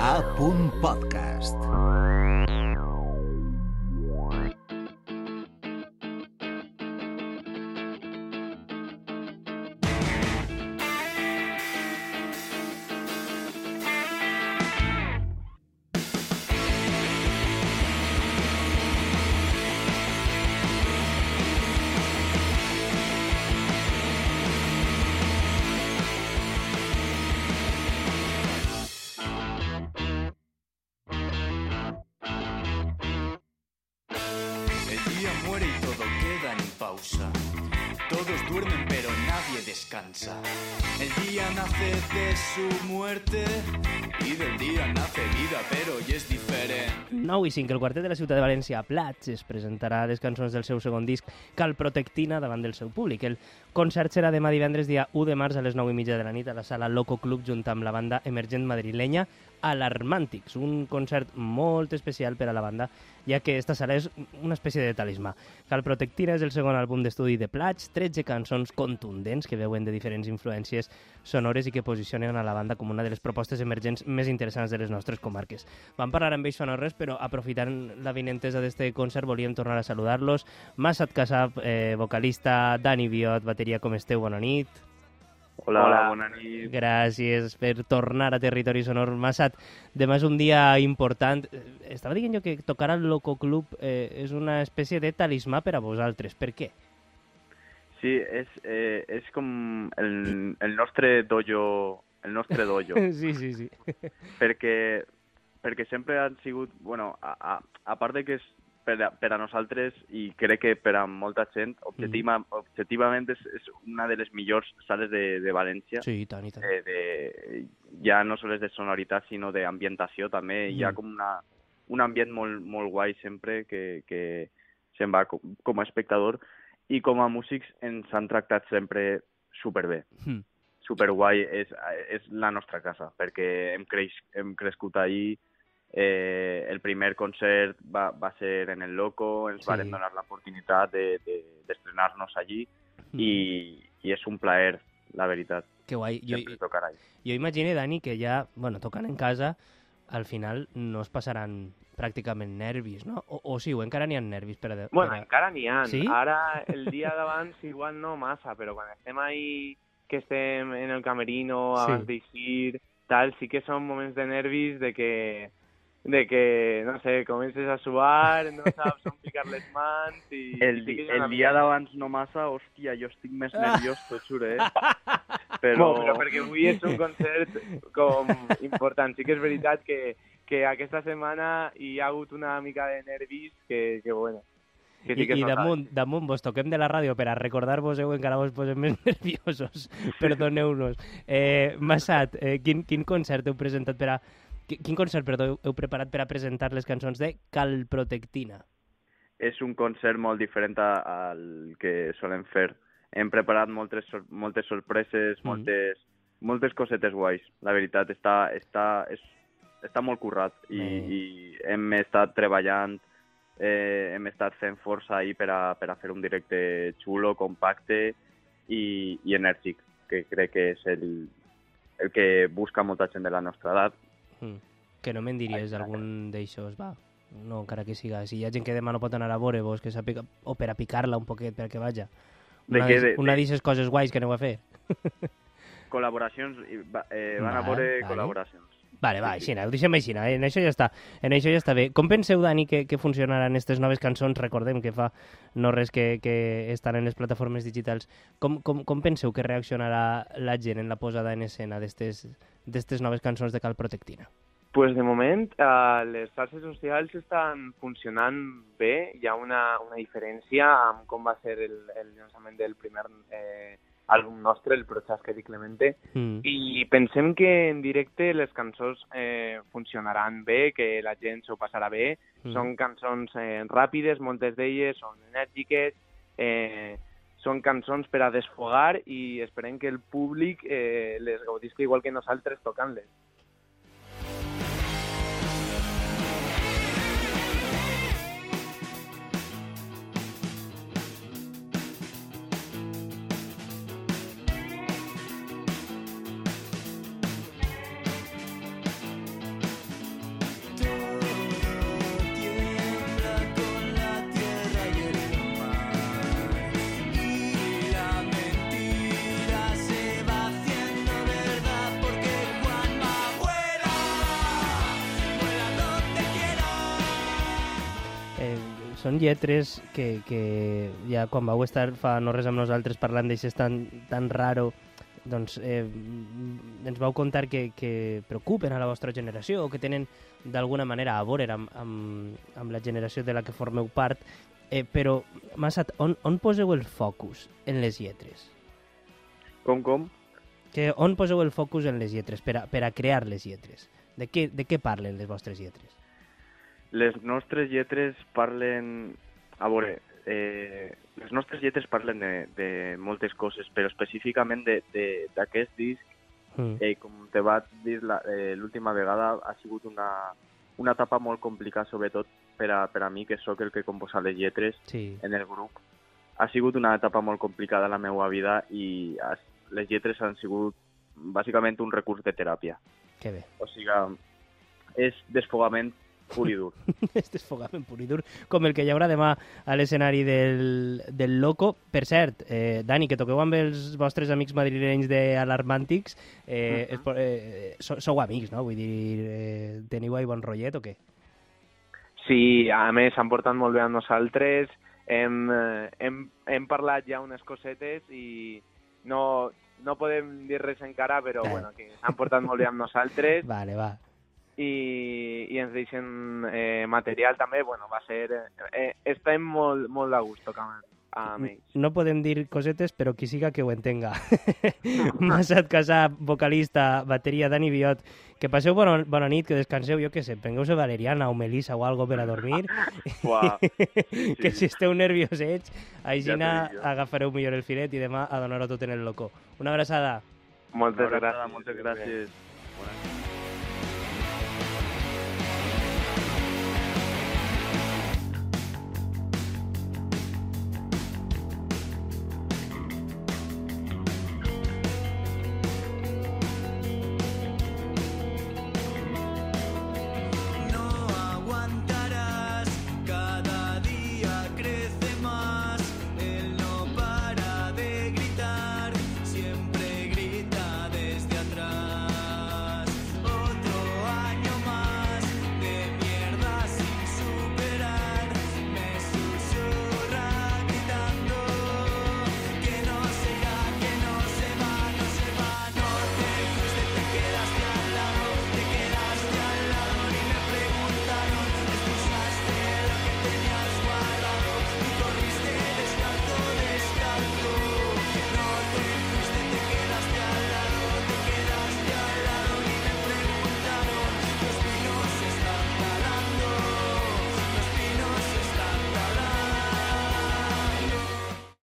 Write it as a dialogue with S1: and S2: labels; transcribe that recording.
S1: A.podcast.
S2: El día muere y todo queda en pausa. Todos duermen pero nadie descansa. El día nace de su muerte y del día nace vida, pero hoy es diferente.
S3: 9 i 5, el quartet de la ciutat de València, Plats, es presentarà les cançons del seu segon disc, Cal Protectina, davant del seu públic. El concert serà demà divendres, dia 1 de març, a les 9 i mitja de la nit, a la sala Loco Club, junt amb la banda emergent madrilenya Alarmàntics, un concert molt especial per a la banda, ja que esta sala és una espècie de talismà. Cal Protectina és el segon àlbum d'estudi de Plats, 13 cançons contundents que veuen de diferents influències sonores i que posicionen a la banda com una de les propostes emergents més interessants de les nostres comarques. Vam parlar amb ells fa no res, però aprofitant la vinentesa d'este concert volíem tornar a saludar-los. Massat Casab, eh, vocalista, Dani Biot, bateria, com esteu? Bona nit.
S4: Hola, Hola, bona nit.
S3: Gràcies per tornar a Territori Sonor Massat. Demà és un dia important. Estava dient jo que tocar al Loco Club eh, és una espècie de talismà per a vosaltres. Per què?
S4: Sí, és, eh, és com el, el nostre dojo, el nostre dojo,
S3: sí, sí, sí.
S4: perquè, perquè sempre han sigut, bueno, a, a, a part de que és per a, per a nosaltres i crec que per a molta gent, objectiva, objectivament és, és una de les millors sales de, de València.
S3: Sí, i tant, i tant.
S4: Eh, de, ja no sols de sonoritat, sinó d'ambientació també.
S3: Mm.
S4: Hi ha com una, un ambient molt, molt guai sempre que, que se'n va com, com a espectador i com a músics ens han tractat sempre superbé.
S3: Mm.
S4: Superguai, és, és la nostra casa, perquè hem, creix, hem crescut allí, eh, el primer concert va, va ser en el Loco, ens
S3: Sí.
S4: sí. varen donar l'oportunitat d'estrenar-nos de, de, allí
S3: Mm.
S4: i, i és un plaer, la veritat,
S3: Que guai. Jo,
S4: sempre tocar allí.
S3: jo imagino, Dani, que ja, bueno, tocant en casa, al final no es passaran pràcticament nervis, no? O, o sí, o encara n'hi ha nervis per a... Per
S5: Bueno, encara n'hi ha.
S3: Sí?
S5: Ara, el dia d'abans, igual no massa, però quan estem ahí, que estem en el camerino,
S3: Sí.
S5: abans d'eixir, tal, sí que són moments de nervis de que, de que, no sé, comences a suar, no saps on ficar les mans i...
S4: El, di
S5: que una
S4: el dia d'abans no massa, hòstia, jo estic més nerviós, t'ho juro, eh? Però...
S5: Bueno, però perquè avui és un concert com important. Sí que és veritat que, que aquesta setmana hi ha hagut una mica de nervis que, que bueno, que
S3: I,
S5: sí que
S3: i
S5: nota.
S3: damunt, damunt vos toquem de la ràdio per a recordar-vos heu encara vos posem més nerviosos. Perdoneu-nos. Eh, Massat, eh, quin, quin concert heu presentat per a... qui- Quin concert, perdó, heu, preparat per a presentar les cançons de Calprotectina?
S4: és un concert molt diferent al que solem fer. Hem preparat moltes, sor moltes sorpreses,
S3: Mm.
S4: moltes, moltes cosetes guais. La veritat, està, està, és, està molt currat i,
S3: Bé.
S4: i hem estat treballant, eh, hem estat fent força ahir per a, per a fer un directe xulo, compacte i, i enèrgic, que crec que és el, el que busca molta gent de la nostra edat.
S3: Mm. Que no me'n diries algun d'aixòs, va. No, encara que siga. Si hi ha gent que demà no pot anar a veure vos, que sàpiga, o per a picar-la un poquet perquè vaja. Una d'es-
S4: De-
S3: d'aquestes coses guais que aneu a fer.
S4: Col·laboracions, va- eh, van a
S3: Vale,
S4: veure
S3: vale.
S4: col·laboracions.
S3: Vale, va, així, ho deixem així, eh? en això ja està. En això ja està bé. Com penseu, Dani, que, que funcionaran aquestes noves cançons? Recordem que fa no res que, que estan en les plataformes digitals. Com, com, com penseu que reaccionarà la gent en la posada en escena d'aquestes noves cançons de Cal Protectina?
S5: Pues de moment eh, les xarxes socials estan funcionant bé, hi ha una, una diferència amb com va ser el, el llançament del primer eh, àlbum nostre, el Prochasque di Clemente,
S3: Mm.
S5: i pensem que en directe les cançons eh, funcionaran bé, que la gent s'ho passarà bé,
S3: Mm.
S5: són cançons eh, ràpides, moltes d'elles són enèrgiques, eh, són cançons per a desfogar i esperem que el públic eh, les gaudisca igual que nosaltres tocant-les.
S3: Són lletres que, que ja quan vau estar fa no res amb nosaltres parlant d'això tan, tan raro, doncs eh, ens vau contar que, que preocupen a la vostra generació o que tenen d'alguna manera a veure amb, amb, amb la generació de la que formeu part, eh, però, Massat, on, on poseu el focus en les lletres?
S4: Com, com?
S3: Que on poseu el focus en les lletres per a, per a crear les lletres? De què, de què parlen les vostres lletres?
S4: Les nostres lletres parlen... A veure, eh, les nostres lletres parlen de, de moltes coses, però específicament d'aquest disc,
S3: Mm.
S4: eh, com te vaig dir la- eh, l'última vegada, ha sigut una, una etapa molt complicada, sobretot per a, per a mi, que sóc el que composa les lletres
S3: Sí.
S4: en el grup. Ha sigut una etapa molt complicada la meva vida i has, les lletres han sigut bàsicament un recurs de teràpia.
S3: Que bé.
S4: O sigui, és desfogament pur i dur.
S3: és desfogament pur i dur, com el que hi haurà demà a l'escenari del, del Loco. Per cert, eh, Dani, que toqueu amb els vostres amics madrilenys d'Alarmàntics, eh, uh -huh. eh, sou, sou amics, no? Vull dir, eh, teniu ahí bon rotllet o què?
S5: Sí, a més, s'han portat molt bé amb nosaltres, hem, eh, hem, hem parlat ja unes cosetes i no, no podem dir res encara, però
S3: Eh.
S5: bueno, que s'han portat molt bé amb nosaltres
S3: Vale, va.
S5: I, i ens deixen eh, material també, bueno, va ser... Eh, estem molt, molt de gust tocant amb ells.
S3: No podem dir cosetes, però qui siga que ho entenga. Massat Casà, vocalista, bateria, Dani Biot. Que passeu bona, bona nit, que descanseu, jo què sé, prengueu-se valeriana o melissa o algo per a dormir.
S4: Uah,
S3: que si esteu nerviosets, aixina
S4: Ja
S3: agafareu millor el filet i demà a donar-ho tot en el loco. Una abraçada.
S5: Moltes
S4: Una abraçada,
S5: gràcies.
S4: Moltes gràcies.